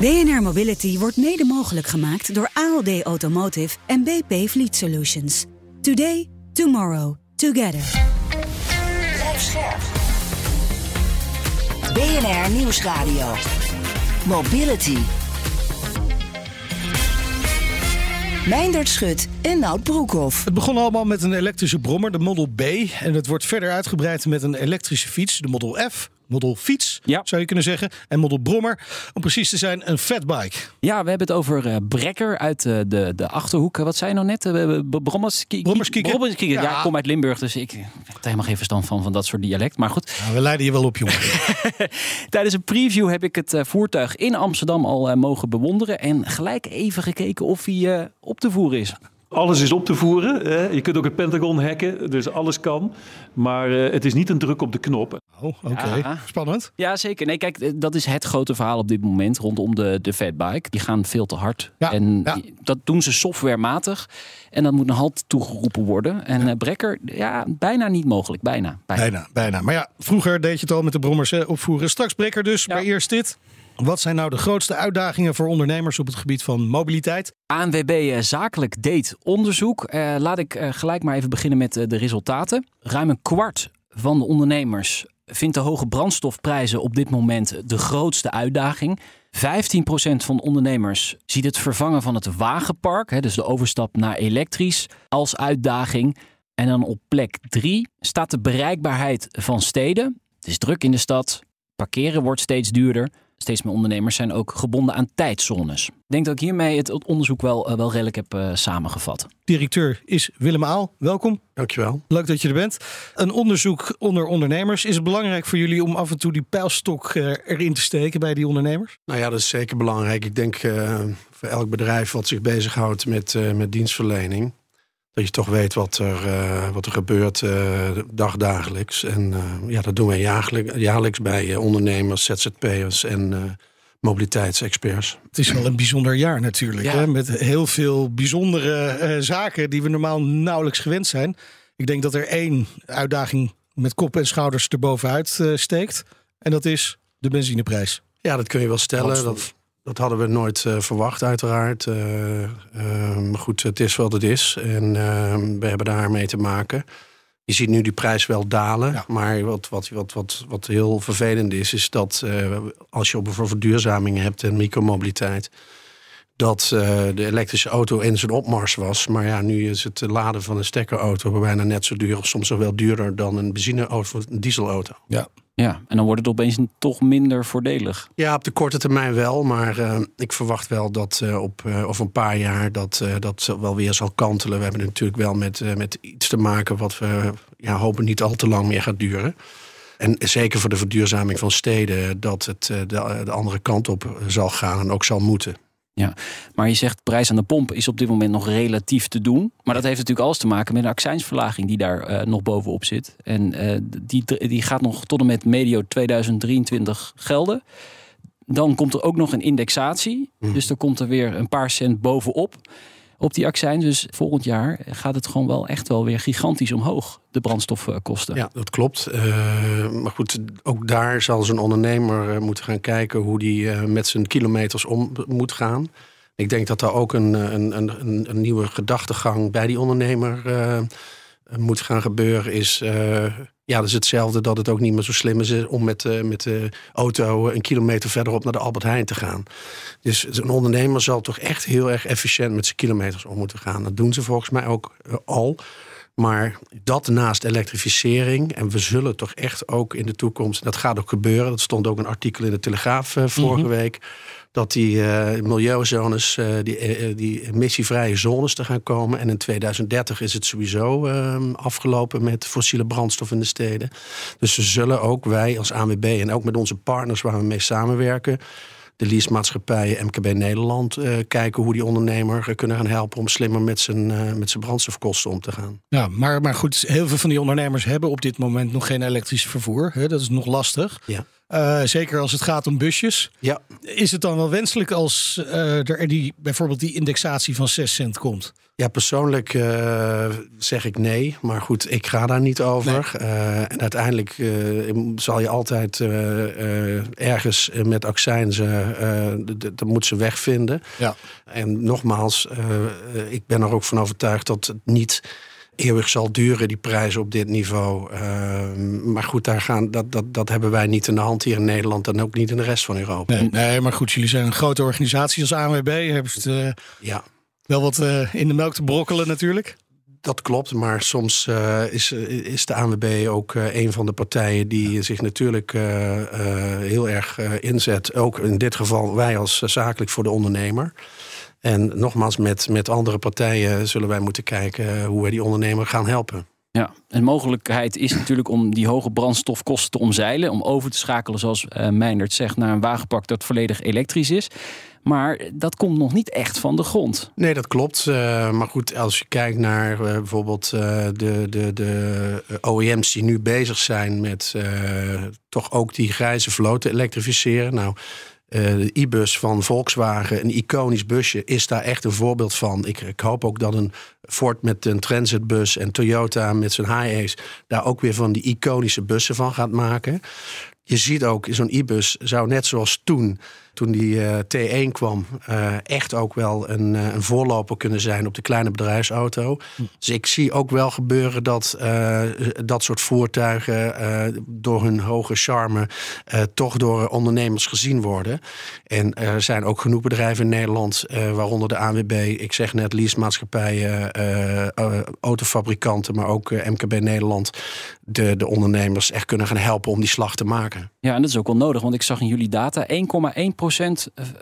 BNR Mobility wordt mede mogelijk gemaakt door ALD Automotive en BP Fleet Solutions. Today, tomorrow, together. Blijf scherp. BNR Nieuwsradio. Mobility. Meindert Schut en Nout Broekhoff. Het begon allemaal met een elektrische brommer, de Model B. En het wordt verder uitgebreid met een elektrische fiets, de Model F. Model fiets, Ja. zou je kunnen zeggen. En Model brommer, om precies te zijn, een fatbike. Ja, we hebben het over eh, Brekker uit eh, de, de Achterhoek. Wat zei je nou net? Uh, Brommerskieken? Brommerskieken. Ja. Ja. ik kom uit Limburg, dus ik, ik heb er helemaal geen verstand van, van dat soort dialect. Maar goed, Nou, we leiden je wel op, jongen. tijdens een preview heb ik het eh, voertuig in Amsterdam al eh, mogen bewonderen. En gelijk even gekeken of hij eh, op te voeren is. Alles is op te voeren. Hè. Je kunt ook het Pentagon hacken, dus alles kan. Maar eh, het is niet een druk op de knop. Oh, oké. Ja. Spannend. Ja, zeker. Nee, kijk, eh, dat is het grote verhaal op dit moment rondom de, de fatbike. Die gaan veel te hard. Ja, en ja. dat doen ze softwarematig. En dan moet een halt toegeroepen worden. En eh, Brekker, ja, bijna niet mogelijk. Bijna. bijna. Bijna, bijna. Maar ja, vroeger deed je het al met de brommers hè, opvoeren. Straks breker dus, Ja. maar eerst dit. Wat zijn nou de grootste uitdagingen voor ondernemers op het gebied van mobiliteit? ANWB eh, Zakelijk deed onderzoek. Eh, laat ik eh, gelijk maar even beginnen met de resultaten. Ruim een kwart van de ondernemers vindt de hoge brandstofprijzen op dit moment de grootste uitdaging. 15% van de ondernemers ziet het vervangen van het wagenpark, hè, dus de overstap naar elektrisch, als uitdaging. En dan op plek 3 staat de bereikbaarheid van steden. Het is druk in de stad, parkeren wordt steeds duurder. Steeds meer ondernemers zijn ook gebonden aan tijdzones. Ik denk dat ik hiermee het onderzoek wel, eh, wel redelijk heb eh, samengevat. Directeur is Willem Aal. Welkom. Dankjewel. Leuk dat je er bent. Een onderzoek onder ondernemers. Is het belangrijk voor jullie om af en toe die pijlstok eh, erin te steken bij die ondernemers? Nou ja, dat is zeker belangrijk. Ik denk eh, voor elk bedrijf wat zich bezighoudt met, eh, met dienstverlening. Dat je toch weet wat er, eh, wat er gebeurt eh, dagdagelijks. En eh, ja, dat doen wij jaarlijks, jaarlijks bij ondernemers, ZZP'ers en eh, mobiliteitsexperts. Het is wel een bijzonder jaar natuurlijk. Ja. Hè? Met heel veel bijzondere eh, zaken die we normaal nauwelijks gewend zijn. Ik denk dat er één uitdaging met kop en schouders erbovenuit steekt. En dat is de benzineprijs. Ja, dat kun je wel stellen. Dat, dat hadden we nooit eh, verwacht, uiteraard. Eh, eh, maar goed, het is wat het is. En we hebben daar mee te maken. Je ziet nu die prijs wel dalen. Ja. Maar wat, wat, wat, wat, wat heel vervelend is, is dat als je op bijvoorbeeld verduurzaming hebt en micromobiliteit. Dat de elektrische auto in zijn opmars was. Maar ja, nu is het laden van een stekkerauto bijna net zo duur, of soms nog wel duurder dan een benzineauto of een dieselauto. Ja. Ja, en dan wordt het opeens toch minder voordelig. Ja, op de korte termijn wel. Maar eh, ik verwacht wel dat eh, op eh, over een paar jaar dat dat wel weer zal kantelen. We hebben natuurlijk wel met, met iets te maken wat we ja, hopen niet al te lang meer gaat duren. En zeker voor de verduurzaming van steden dat het de andere kant op zal gaan en ook zal moeten. Ja, maar je zegt prijs aan de pomp is op dit moment nog relatief te doen. Maar dat heeft natuurlijk alles te maken met een accijnsverlaging die daar eh, nog bovenop zit. En eh, die, die gaat nog tot en met medio 2023 gelden. Dan komt er ook nog een indexatie. Dus er komt er weer een paar cent bovenop op die accijns. Dus volgend jaar gaat het gewoon wel echt wel weer gigantisch omhoog, de brandstofkosten. Ja, dat klopt. Eh, maar goed, ook daar zal zo'n ondernemer eh, moeten gaan kijken hoe die eh, met zijn kilometers om moet gaan. Ik denk dat daar ook een, een, een, een, nieuwe gedachtegang bij die ondernemer moet gaan gebeuren. Is, ja, dat is hetzelfde dat het ook niet meer zo slim is om met, eh, met de auto een kilometer verderop naar de Albert Heijn te gaan. Dus een ondernemer zal toch echt heel erg efficiënt met zijn kilometers om moeten gaan. Dat doen ze volgens mij ook eh, al. Maar dat naast elektrificering, en we zullen toch echt ook in de toekomst, dat gaat ook gebeuren, dat stond ook een artikel in de Telegraaf eh, vorige week, dat die eh, milieuzones, eh, die, die emissievrije zones te gaan komen. En in 2030 is het sowieso eh, afgelopen met fossiele brandstof in de steden. Dus we zullen ook wij als ANWB en ook met onze partners waar we mee samenwerken, de leasemaatschappijen, MKB Nederland, eh, kijken hoe die ondernemer kunnen gaan helpen om slimmer met zijn, uh, met zijn brandstofkosten om te gaan. Ja, maar, maar goed, heel veel van die ondernemers hebben op dit moment nog geen elektrisch vervoer. Hè? Dat is nog lastig. Ja. Uh, zeker als het gaat om busjes. Ja. Is het dan wel wenselijk als uh, er die, bijvoorbeeld die indexatie van 6 cent komt? Ja, persoonlijk uh, zeg ik nee. Maar goed, ik ga daar niet over. Nee. en uiteindelijk zal je altijd ergens met accijnzen... dat moet ze wegvinden. Ja. En nogmaals, ik ben er ook van overtuigd dat het niet eeuwig zal duren, die prijzen op dit niveau. Uh, maar goed, daar gaan, dat, dat, dat hebben wij niet in de hand hier in Nederland en ook niet in de rest van Europa. Nee, nee maar goed, jullie zijn een grote organisatie als ANWB. Het uh, ja. wel wat uh, in de melk te brokkelen natuurlijk? Dat klopt, maar soms is, is de ANWB ook een van de partijen die zich natuurlijk heel erg inzet. Ook in dit geval wij als zakelijk voor de ondernemer. En nogmaals, met, met andere partijen zullen wij moeten kijken hoe we die ondernemer gaan helpen. Ja, en mogelijkheid is natuurlijk om die hoge brandstofkosten te omzeilen. Om over te schakelen, zoals uh, Meindert zegt, naar een wagenpak dat volledig elektrisch is. Maar dat komt nog niet echt van de grond. Nee, dat klopt. Uh, maar goed, als je kijkt naar uh, bijvoorbeeld uh, de, de, de OEM's die nu bezig zijn met toch ook die grijze vloot te elektrificeren. Nou, de e-bus van Volkswagen, een iconisch busje, is daar echt een voorbeeld van. Ik, ik hoop ook dat een Ford met een transitbus en Toyota met zijn high-ace daar ook weer van die iconische bussen van gaat maken. Je ziet ook, zo'n e-bus zou net zoals toen toen die uh, T1 kwam, uh, echt ook wel een, uh, een, voorloper kunnen zijn op de kleine bedrijfsauto. Hm. Dus ik zie ook wel gebeuren dat dat soort voertuigen door hun hoge charme toch door ondernemers gezien worden. En er zijn ook genoeg bedrijven in Nederland, waaronder de ANWB, ik zeg net leasemaatschappijen, autofabrikanten, maar ook MKB Nederland, de, de ondernemers echt kunnen gaan helpen om die slag te maken. Ja, en dat is ook wel nodig, want ik zag in jullie data 1,1%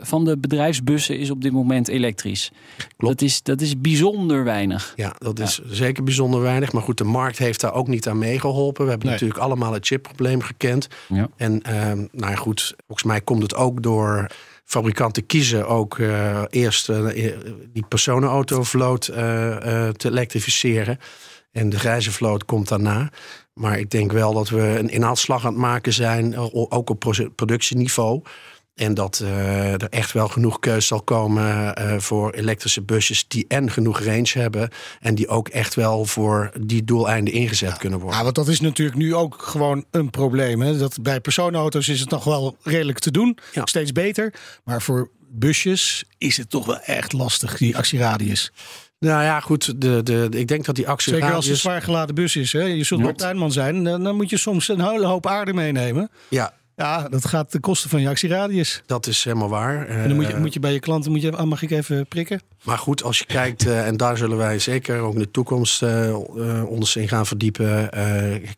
van de bedrijfsbussen is op dit moment elektrisch. Klopt. Dat is, dat is bijzonder weinig. Ja, dat is zeker bijzonder weinig. Maar goed, de markt heeft daar ook niet aan meegeholpen. We hebben nee. natuurlijk allemaal het chipprobleem gekend. Ja. En uh, nou ja, goed, volgens mij komt het ook door fabrikanten kiezen ook uh, eerst uh, die personenautovloot uh, te elektrificeren. En de grijze vloot komt daarna. Maar ik denk wel dat we een inhaalslag aan het maken zijn, ook op productieniveau. En dat uh, er echt wel genoeg keus zal komen uh, voor elektrische busjes die en genoeg range hebben. En die ook echt wel voor die doeleinden ingezet ja. kunnen worden. Ja, want dat is natuurlijk nu ook gewoon een probleem. Hè? Dat bij personenauto's is het nog wel redelijk te doen. Ja. Steeds beter. Maar voor busjes is het toch wel echt lastig, die actieradius. Nou ja, goed. De, de, ik denk dat die actieradius... Zeker als het zwaar geladen bus is. Hè? Je zult maar tuinman zijn. Dan, dan moet je soms een hele hoop aarde meenemen. Ja, ja, dat gaat de kosten van je actieradius. Dat is helemaal waar. En dan moet je, moet je bij je klanten, moet je, mag ik even prikken? Maar goed, als je kijkt, uh, en daar zullen wij zeker ook in de toekomst uh, uh, ons in gaan verdiepen.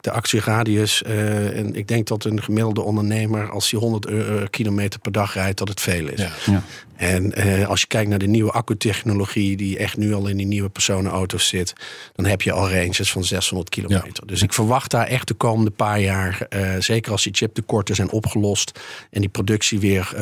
de actieradius. en ik denk dat een gemiddelde ondernemer, als hij 100 kilometer per dag rijdt, dat het veel is. Ja. Ja. En als je kijkt naar de nieuwe accutechnologie, die echt nu al in die nieuwe personenauto's zit, dan heb je al ranges van 600 kilometer. Ja. Dus ik verwacht daar echt de komende paar jaar, zeker als die chiptekorten zijn opgelost en die productie weer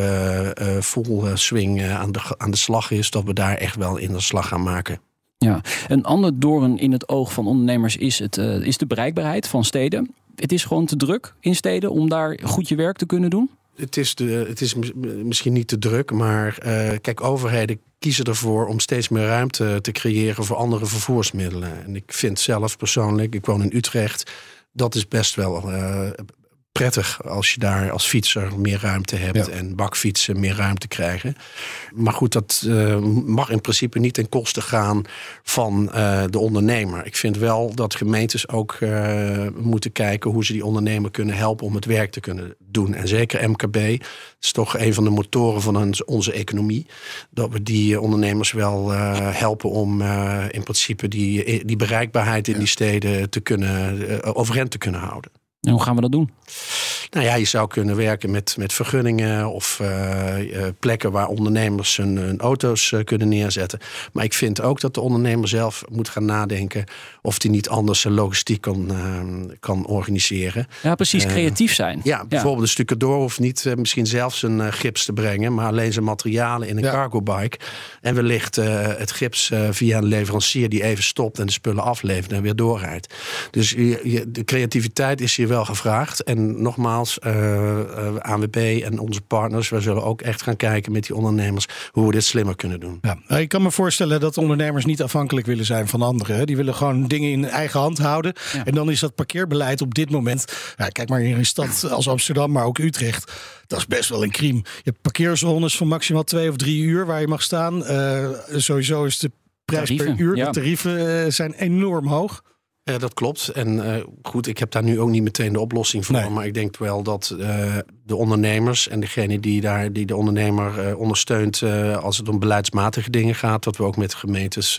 vol swing aan, de, aan de slag is, dat we daar echt wel in de slag gaan maken. Ja, een ander doorn in het oog van ondernemers is, het, uh, is de bereikbaarheid van steden. Het is gewoon te druk in steden om daar goed je werk te kunnen doen? Het is, de, het is misschien niet te druk, maar uh, kijk, overheden kiezen ervoor om steeds meer ruimte te creëren voor andere vervoersmiddelen. En ik vind zelf persoonlijk, ik woon in Utrecht, dat is best wel uh, prettig als je daar als fietser meer ruimte hebt Ja. en bakfietsen meer ruimte krijgen. Maar goed, dat uh, mag in principe niet ten koste gaan van uh, de ondernemer. Ik vind wel dat gemeentes ook uh, moeten kijken hoe ze die ondernemer kunnen helpen om het werk te kunnen doen. En zeker MKB is toch een van de motoren van onze economie. Dat we die ondernemers wel helpen om in principe die, die bereikbaarheid in die steden te kunnen overeind te kunnen houden. En hoe gaan we dat doen? Nou ja, je zou kunnen werken met, met vergunningen of uh, plekken waar ondernemers hun, hun auto's uh, kunnen neerzetten. Maar ik vind ook dat de ondernemer zelf moet gaan nadenken of hij niet anders zijn logistiek kan, kan organiseren. Ja, precies, creatief zijn. Ja, bijvoorbeeld een stukje door hoeft niet misschien zelf zijn gips te brengen, maar alleen zijn materialen in een ja. cargo bike. En wellicht het gips via een leverancier die even stopt en de spullen aflevert en weer doorrijdt. Dus je, je, de creativiteit is hier wel gevraagd. En nogmaals, uh, uh, ANWB en onze partners, wij zullen ook echt gaan kijken met die ondernemers hoe we dit slimmer kunnen doen. Ja, ik kan me voorstellen dat ondernemers niet afhankelijk willen zijn van anderen. Die willen gewoon dingen in eigen hand houden. En dan is dat parkeerbeleid op dit moment. Ja, kijk maar in een stad als Amsterdam, maar ook Utrecht. Dat is best wel een crime. Je hebt parkeerzones van maximaal twee of drie uur waar je mag staan. Uh, sowieso is de prijs Tarieven, per uur. ja. De tarieven zijn enorm hoog. Ja, dat klopt. En uh, goed, ik heb daar nu ook niet meteen de oplossing voor. Nee. Maar ik denk wel dat uh, de ondernemers en degene die, daar, die de ondernemer uh, ondersteunt als het om beleidsmatige dingen gaat, dat we ook met gemeentes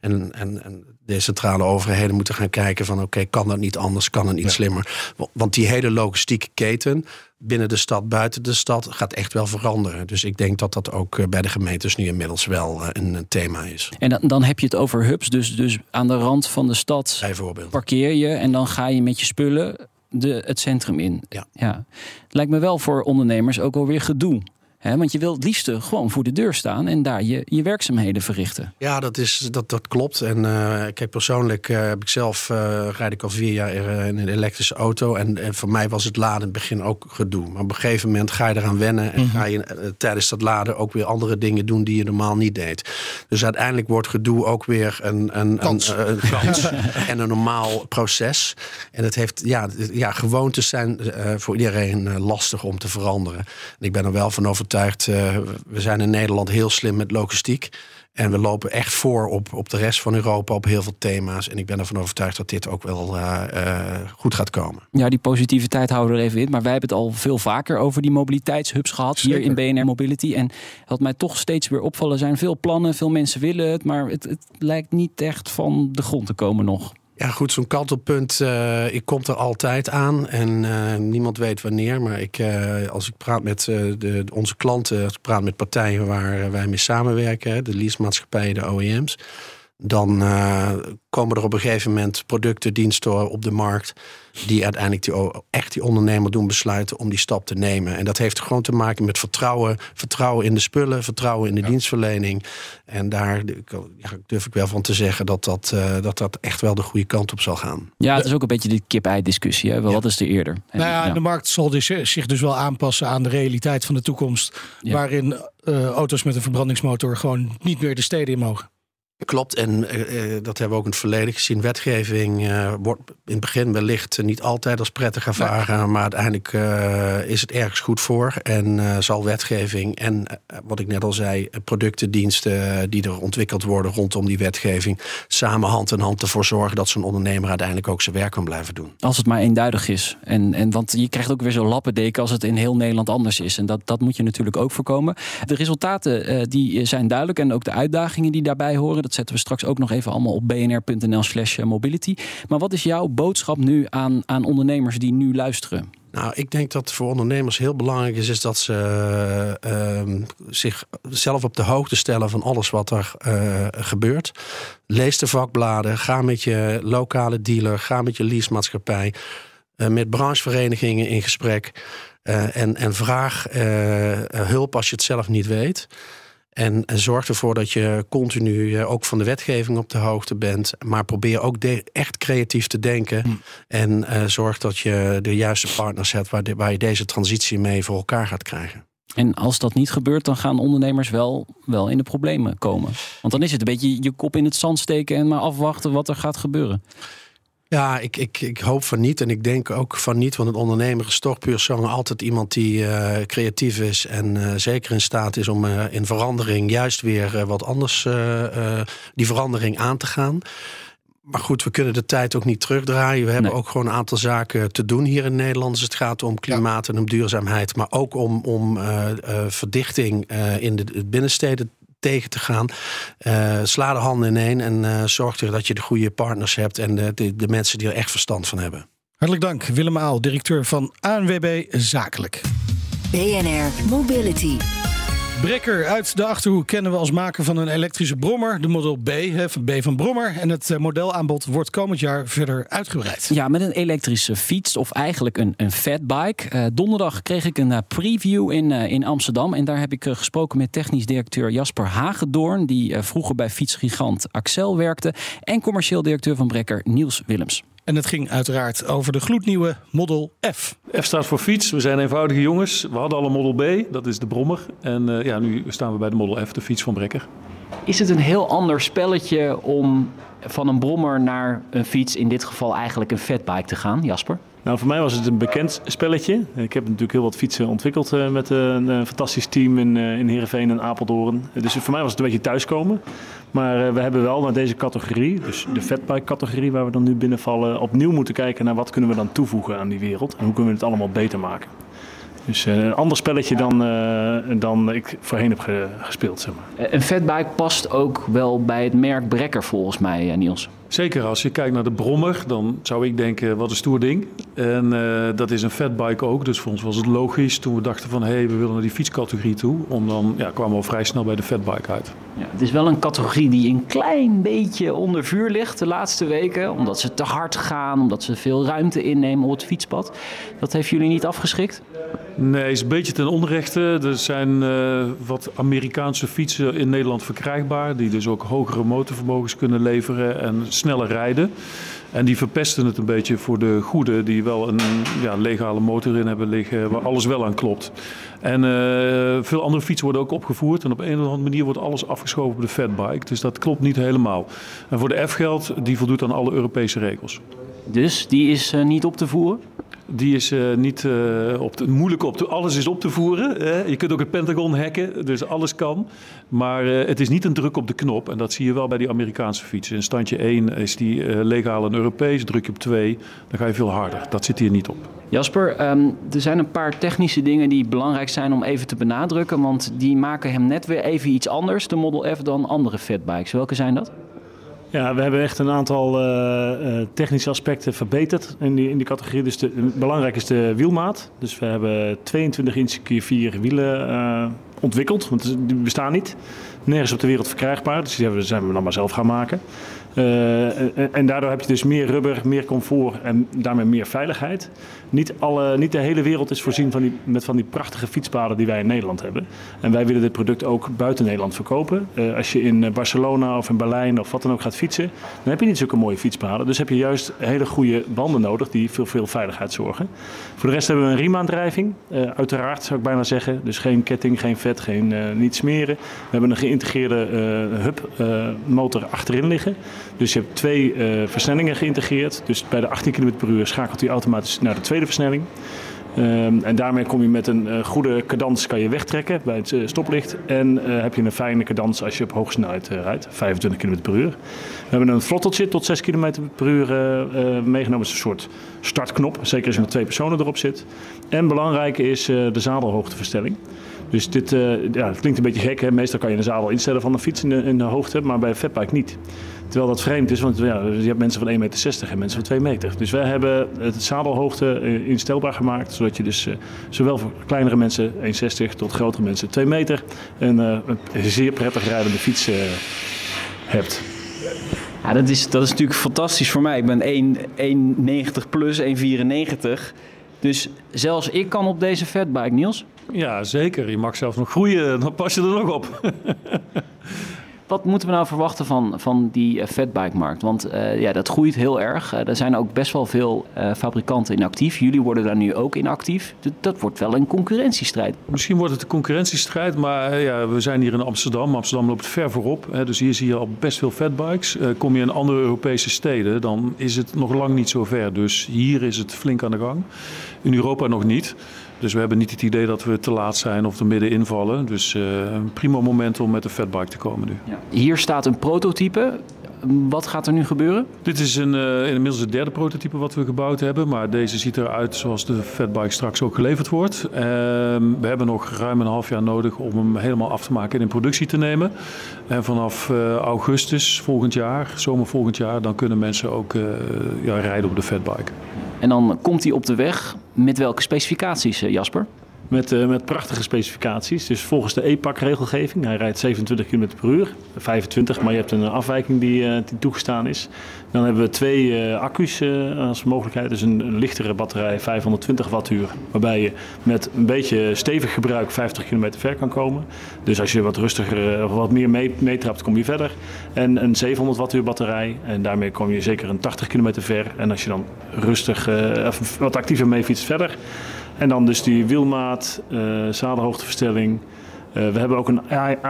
en, en, en decentrale overheden moeten gaan kijken van oké, okay, kan dat niet anders, kan het niet slimmer. Want die hele logistieke keten binnen de stad, buiten de stad, gaat echt wel veranderen. Dus ik denk dat dat ook bij de gemeentes nu inmiddels wel een, een thema is. En dan, dan heb je het over hubs, dus, dus aan de rand van de stad Bijvoorbeeld. parkeer je en dan ga je met je spullen de, het centrum in. Ja. ja. Lijkt me wel voor ondernemers ook alweer gedoe. Hè? Want je wil het liefste gewoon voor de deur staan en daar je, je werkzaamheden verrichten. Ja, dat, is, dat, dat klopt. En uh, kijk, persoonlijk uh, heb ik zelf, uh, rijd ik al vier jaar in een elektrische auto. En, en voor mij was het laden in het begin ook gedoe. Maar op een gegeven moment ga je eraan wennen. En Mhm. ga je tijdens dat laden ook weer andere dingen doen die je normaal niet deed. Dus uiteindelijk wordt gedoe ook weer een, een, Kans. een, een kans en een normaal proces. En het heeft, ja, ja gewoontes zijn voor iedereen lastig om te veranderen. En ik ben er wel van overtuigd Uh, we zijn in Nederland heel slim met logistiek. En we lopen echt voor op, op de rest van Europa op heel veel thema's. En ik ben ervan overtuigd dat dit ook wel uh, uh, goed gaat komen. Ja, die positiviteit houden we er even in. Maar wij hebben het al veel vaker over die mobiliteitshubs gehad Zeker. hier in BNR Mobility. En wat mij toch steeds weer opvallen zijn veel plannen, veel mensen willen het. Maar het, het lijkt niet echt van de grond te komen nog. Ja, goed, zo'n kantelpunt. Uh, ik kom er altijd aan en uh, niemand weet wanneer. Maar ik, uh, als ik praat met de, onze klanten, als ik praat met partijen waar wij mee samenwerken, de leasemaatschappijen, de OEM's, dan uh, komen er op een gegeven moment producten, diensten op de markt. die uiteindelijk die, echt die ondernemer doen besluiten om die stap te nemen. En dat heeft gewoon te maken met vertrouwen. Vertrouwen in de spullen, vertrouwen in de ja. dienstverlening. En daar ja, durf ik wel van te zeggen dat dat, uh, dat dat echt wel de goede kant op zal gaan. Ja, het is ook een beetje die kip-ei-discussie. Hè? Wel, ja. Wat is er eerder? En, nou ja, de markt zal dus, zich dus wel aanpassen aan de realiteit van de toekomst. Waarin uh, auto's met een verbrandingsmotor gewoon niet meer de steden in mogen. Klopt, en uh, dat hebben we ook in het verleden gezien. Wetgeving uh, wordt in het begin wellicht niet altijd als prettig ervaren, nee. maar uiteindelijk uh, is het ergens goed voor. En zal wetgeving en wat ik net al zei, producten, diensten die er ontwikkeld worden rondom die wetgeving, samen hand in hand ervoor zorgen dat zo'n ondernemer uiteindelijk ook zijn werk kan blijven doen. Als het maar eenduidig is. En, en want je krijgt ook weer zo'n lappendeken als het in heel Nederland anders is. En dat, dat moet je natuurlijk ook voorkomen. De resultaten die zijn duidelijk en ook de uitdagingen die daarbij horen. Dat zetten we straks ook nog even allemaal op bnr.nl slash mobility. Maar wat is jouw boodschap nu aan, aan ondernemers die nu luisteren? Nou, ik denk dat voor ondernemers heel belangrijk is, is dat ze uh, zichzelf op de hoogte stellen van alles wat er uh, gebeurt. Lees de vakbladen, ga met je lokale dealer, ga met je leasemaatschappij, uh, met brancheverenigingen in gesprek. Uh, en, en vraag hulp als je het zelf niet weet. En, en, zorg ervoor dat je continu uh, ook van de wetgeving op de hoogte bent. Maar probeer ook echt creatief te denken. Mm. En uh, zorg dat je de juiste partners hebt waar, de, waar je deze transitie mee voor elkaar gaat krijgen. En als dat niet gebeurt, dan gaan ondernemers wel, wel in de problemen komen. Want dan is het een beetje je kop in het zand steken en maar afwachten wat er gaat gebeuren. Ja, ik, ik, ik hoop van niet en ik denk ook van niet. Want een ondernemer is toch puur zang altijd iemand die uh, creatief is. En uh, zeker in staat is om uh, in verandering juist weer wat anders die verandering aan te gaan. Maar goed, we kunnen de tijd ook niet terugdraaien. We hebben nee. ook gewoon een aantal zaken te doen hier in Nederland. Dus het gaat om klimaat ja. en om duurzaamheid. Maar ook om, om verdichting in de, de binnensteden tegen te gaan. Uh, sla de handen ineen en uh, zorg er dat je de goede partners hebt en de, de, de, mensen die er echt verstand van hebben. Hartelijk dank, Willem Aal, directeur van ANWB Zakelijk. BNR Mobility. Brekker uit de Achterhoek kennen we als maker van een elektrische brommer, de Model B, van B van Brommer. En het eh, modelaanbod wordt komend jaar verder uitgebreid. Ja, met een elektrische fiets of eigenlijk een, een fatbike. Uh, donderdag kreeg ik een uh, preview in, in Amsterdam. En daar heb ik gesproken met technisch directeur Jasper Hagedoorn, die vroeger bij fietsgigant Axel werkte. En commercieel directeur van Brekker Niels Willems. En het ging uiteraard over de gloednieuwe Model F. F staat voor fiets. We zijn eenvoudige jongens. We hadden al een Model B, dat is de brommer. En uh, ja, nu staan we bij de Model F, de fiets van Brekker. Is het een heel ander spelletje om van een brommer naar een fiets, in dit geval eigenlijk een fatbike, te gaan, Jasper? Nou, voor mij was het een bekend spelletje. Ik heb natuurlijk heel wat fietsen ontwikkeld uh, met een, een, fantastisch team in, in Heerenveen en Apeldoorn. Dus voor mij was het een beetje thuiskomen. Maar uh, we hebben wel naar deze categorie, dus de fatbike categorie waar we dan nu binnenvallen, opnieuw moeten kijken naar wat kunnen we dan toevoegen aan die wereld. En hoe kunnen we het allemaal beter maken. Dus uh, een ander spelletje dan, uh, dan ik voorheen heb ge gespeeld. Zeg maar. Een fatbike past ook wel bij het merk Brekker volgens mij, Niels. Zeker, als je kijkt naar de brommer, dan zou ik denken, wat een stoer ding. En uh, dat is een fatbike ook, dus voor ons was het logisch toen we dachten van... hé, hey, we willen naar die fietscategorie toe. Om dan ja, kwamen we al vrij snel bij de fatbike uit. Ja, het is wel een categorie die een klein beetje onder vuur ligt de laatste weken. Omdat ze te hard gaan, omdat ze veel ruimte innemen op het fietspad. Dat heeft jullie niet afgeschrikt? Nee, is een beetje ten onrechte. Er zijn uh, wat Amerikaanse fietsen in Nederland verkrijgbaar. Die dus ook hogere motorvermogens kunnen leveren en sneller rijden. En die verpesten het een beetje voor de goede, die wel een ja, legale motor in hebben liggen, waar alles wel aan klopt. En uh, veel andere fietsen worden ook opgevoerd. En op een of andere manier wordt alles afgeschoven op de fatbike. Dus dat klopt niet helemaal. En voor de F geldt, die voldoet aan alle Europese regels. Dus die is uh, niet op te voeren? Die is uh, niet uh, op te, moeilijk op te Alles is op te voeren. Hè? Je kunt ook het Pentagon hacken, dus alles kan. Maar uh, het is niet een druk op de knop. En dat zie je wel bij die Amerikaanse fietsen. In standje 1 is die legaal en Europees. Druk je op 2, dan ga je veel harder. Dat zit hier niet op. Jasper, um, er zijn een paar technische dingen die belangrijk zijn om even te benadrukken. Want die maken hem net weer even iets anders, de Model F, dan andere fatbikes. Welke zijn dat? Ja, we hebben echt een aantal uh, technische aspecten verbeterd in die, in die categorie. Dus de, belangrijk is de wielmaat. Dus we hebben 22 inch keer 4 wielen uh, ontwikkeld, want die bestaan niet. Nergens op de wereld verkrijgbaar, dus die hebben, zijn we dan maar zelf gaan maken. Uh, en, en daardoor heb je dus meer rubber, meer comfort en daarmee meer veiligheid. Niet, alle, niet de hele wereld is voorzien van die, met van die prachtige fietspaden die wij in Nederland hebben. En wij willen dit product ook buiten Nederland verkopen. Uh, als je in Barcelona of in Berlijn of wat dan ook gaat fietsen, dan heb je niet zulke mooie fietspaden. Dus heb je juist hele goede banden nodig die veel, veel veiligheid zorgen. Voor de rest hebben we een riemaandrijving, uh, uiteraard zou ik bijna zeggen. Dus geen ketting, geen vet, geen niet smeren. We hebben een geïntegreerde hub motor achterin liggen. Dus je hebt twee uh, versnellingen geïntegreerd. Dus bij de 18 km per uur schakelt hij automatisch naar de tweede versnelling. Um, en daarmee kom je met een uh, goede cadans kan je wegtrekken bij het uh, stoplicht. En heb je een fijne cadans als je op hoge snelheid rijdt, 25 km per uur. We hebben een throtteltje tot 6 km per uur meegenomen. Het is een soort startknop, zeker als je twee personen erop zit. En belangrijk is de zadelhoogteverstelling. Dus dit ja, het klinkt een beetje gek. Hè? Meestal kan je een zadel instellen van een fiets in de, in de hoogte, maar bij een fatbike niet. Terwijl dat vreemd is, want ja, je hebt mensen van 1,60 meter en mensen van 2 meter. Dus wij hebben het zadelhoogte instelbaar gemaakt, zodat je dus uh, zowel voor kleinere mensen 1,60 tot grotere mensen 2 meter een, uh, een zeer prettig rijdende fiets hebt. Ja, dat is, dat is natuurlijk fantastisch voor mij. Ik ben 1,90 plus, 1,94. Dus zelfs ik kan op deze fatbike, Niels. Ja, zeker. Je mag zelfs nog groeien, dan pas je er nog op. Wat moeten we nou verwachten van, van die uh, fatbike-markt? Want uh, ja, dat groeit heel erg. Uh, er zijn ook best wel veel fabrikanten in actief. Jullie worden daar nu ook in actief. Dat, dat wordt wel een concurrentiestrijd. Misschien wordt het een concurrentiestrijd, maar ja, we zijn hier in Amsterdam. Amsterdam loopt ver voorop. Hè, dus hier zie je al best veel fatbikes. kom je in andere Europese steden, dan is het nog lang niet zo ver. Dus hier is het flink aan de gang. In Europa nog niet. Dus we hebben niet het idee dat we te laat zijn of er midden invallen. Dus uh, een prima moment om met de fatbike te komen nu. Hier staat een prototype. Wat gaat er nu gebeuren? Dit is een, uh, inmiddels het derde prototype wat we gebouwd hebben. Maar deze ziet eruit zoals de fatbike straks ook geleverd wordt. Uh, we hebben nog ruim een half jaar nodig om hem helemaal af te maken en in productie te nemen. En vanaf uh, augustus volgend jaar, zomer volgend jaar, dan kunnen mensen ook ja, rijden op de fatbike. En dan komt hij op de weg. Met welke specificaties, eh, Jasper? Met, uh, met prachtige specificaties. Dus volgens de EPAC-regelgeving. Hij rijdt 27 km per uur. 25, maar je hebt een afwijking die, uh, die toegestaan is. Dan hebben we twee uh, accu's als mogelijkheid. Dus een, lichtere batterij, 520 wattuur. Waarbij je met een beetje stevig gebruik 50 km ver kan komen. Dus als je wat rustiger of wat meer meetrapt, kom je verder. En een 700 wattuur batterij. En daarmee kom je zeker een 80 km ver. En als je dan rustig wat actiever mee fietst verder. En dan dus die wielmaat, uh, zadelhoogteverstelling. Uh, we hebben ook een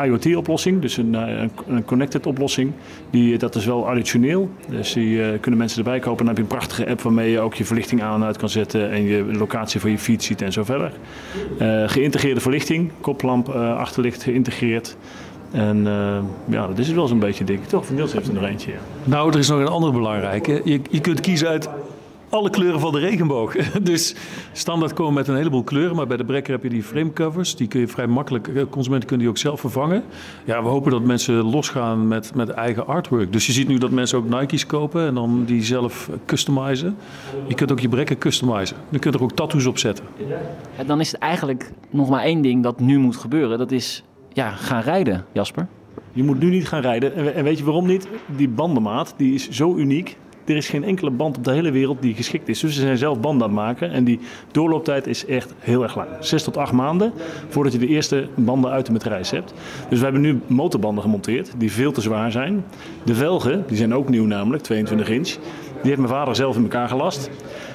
IoT-oplossing, dus een, een, connected oplossing. Die, dat is wel additioneel. Dus die kunnen mensen erbij kopen. Dan heb je een prachtige app waarmee je ook je verlichting aan en uit kan zetten. En je locatie van je fiets ziet en zo verder. geïntegreerde verlichting, koplamp, achterlicht geïntegreerd. En ja, dat is het wel zo'n beetje dik. Toch, Niels heeft er nog eentje. Nou, er is nog een andere belangrijke. Je, je kunt kiezen uit alle kleuren van de regenboog. Dus standaard komen met een heleboel kleuren, maar bij de Brekker heb je die framecovers. Die kun je vrij makkelijk, eh, consumenten kunnen die ook zelf vervangen. Ja, we hopen dat mensen losgaan met, met eigen artwork. Dus je ziet nu dat mensen ook Nike's kopen en dan die zelf customizen. Je kunt ook je Brekker customizen. Je kunt er ook tattoos op zetten. En dan is het eigenlijk nog maar één ding dat nu moet gebeuren. Dat is ja, gaan rijden, Jasper. Je moet nu niet gaan rijden. En weet je waarom niet? Die bandenmaat die is zo uniek. Er is geen enkele band op de hele wereld die geschikt is. Dus ze zijn zelf banden aan het maken. En die doorlooptijd is echt heel erg lang. Zes tot acht maanden voordat je de eerste banden uit de matrijs hebt. Dus we hebben nu motorbanden gemonteerd die veel te zwaar zijn. De velgen, die zijn ook nieuw namelijk, 22 inch. Die heeft mijn vader zelf in elkaar gelast.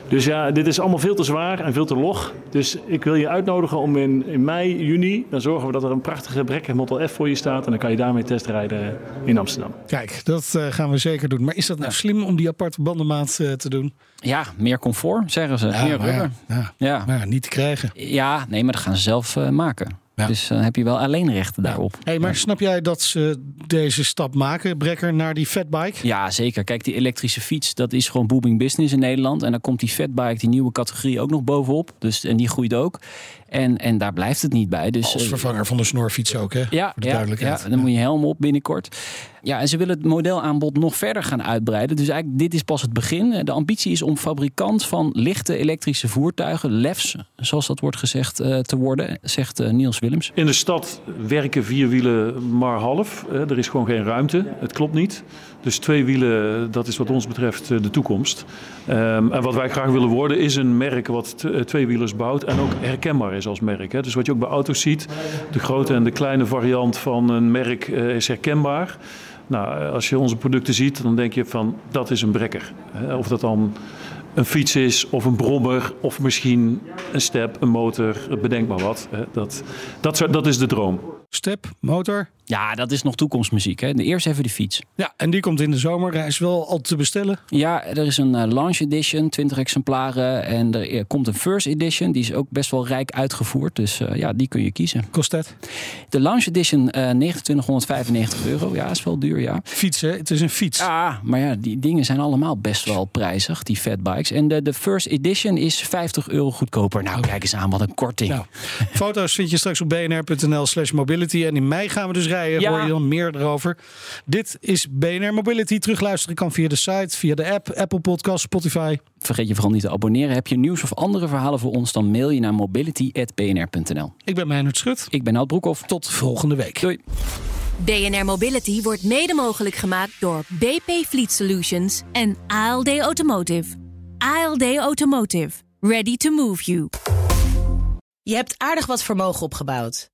Dus ja, dit is allemaal veel te zwaar en veel te log. Dus ik wil je uitnodigen om in, in mei, juni, dan zorgen we dat er een prachtige Brekker Model F voor je staat. En dan kan je daarmee testrijden in Amsterdam. Kijk, dat uh, gaan we zeker doen. Maar is dat nou slim om die aparte bandenmaat uh, te doen? Ja, meer comfort, zeggen ze. Ja, meer maar ja, ja, ja. Maar niet te krijgen. Ja, nee, maar dat gaan ze zelf uh, maken. Ja. Dus dan uh, heb je wel alleen rechten daarop. Hey, maar snap jij dat ze deze stap maken, Brekker, naar die fatbike? Ja, zeker. Kijk, die elektrische fiets, dat is gewoon booming business in Nederland. En dan komt die fatbike, die nieuwe categorie, ook nog bovenop. Dus, en die groeit ook. En, en daar blijft het niet bij. Dus, Als vervanger van de snorfiets ook, hè? Ja, Voor de ja, duidelijkheid. ja, dan moet je helm op binnenkort. Ja, en ze willen het modelaanbod nog verder gaan uitbreiden. Dus eigenlijk, dit is pas het begin. De ambitie is om fabrikant van lichte elektrische voertuigen, LEFs, zoals dat wordt gezegd, uh, te worden, zegt Niels In de stad werken vier wielen maar half. Uh, er is gewoon geen ruimte. Het klopt niet. Dus twee wielen, dat is wat ons betreft de toekomst. Um, en wat wij graag willen worden, is een merk wat tweewielers bouwt en ook herkenbaar is als merk. Dus wat je ook bij auto's ziet, de grote en de kleine variant van een merk is herkenbaar. Nou, als je onze producten ziet, dan denk je van dat is een brekker. Of dat dan een fiets is, of een brommer, of misschien een step, een motor, bedenk maar wat. Dat, dat, dat is de droom. Step, motor. Ja, dat is nog toekomstmuziek. Hè? Eerst even de fiets. Ja, en die komt in de zomer. Hij is wel al te bestellen. Ja, er is een uh, launch edition, 20 exemplaren. En er komt een first edition. Die is ook best wel rijk uitgevoerd. Dus uh, ja, die kun je kiezen. Kost dat? De launch edition uh, 2995 euro. Ja, is wel duur, ja. Fietsen, het is een fiets. Ja, maar ja, die dingen zijn allemaal best wel prijzig, die fatbikes. En de, de first edition is 50 euro goedkoper. Nou, kijk eens aan, wat een korting. Nou, foto's vind je straks op bnr.nl slash mobility. En in mei gaan we dus rijden. Ja. Hoor je dan meer erover. Dit is BNR Mobility. Terugluisteren kan via de site, via de app, Apple Podcast, Spotify. Vergeet je vooral niet te abonneren. Heb je nieuws of andere verhalen voor ons, dan mail je naar mobility.bnr.nl. Ik ben Meijnerd Schut. Ik ben Alt Broekhoff. Tot volgende week. Doei. BNR Mobility wordt mede mogelijk gemaakt door BP Fleet Solutions en ALD Automotive. ALD Automotive. Ready to move you. Je hebt aardig wat vermogen opgebouwd.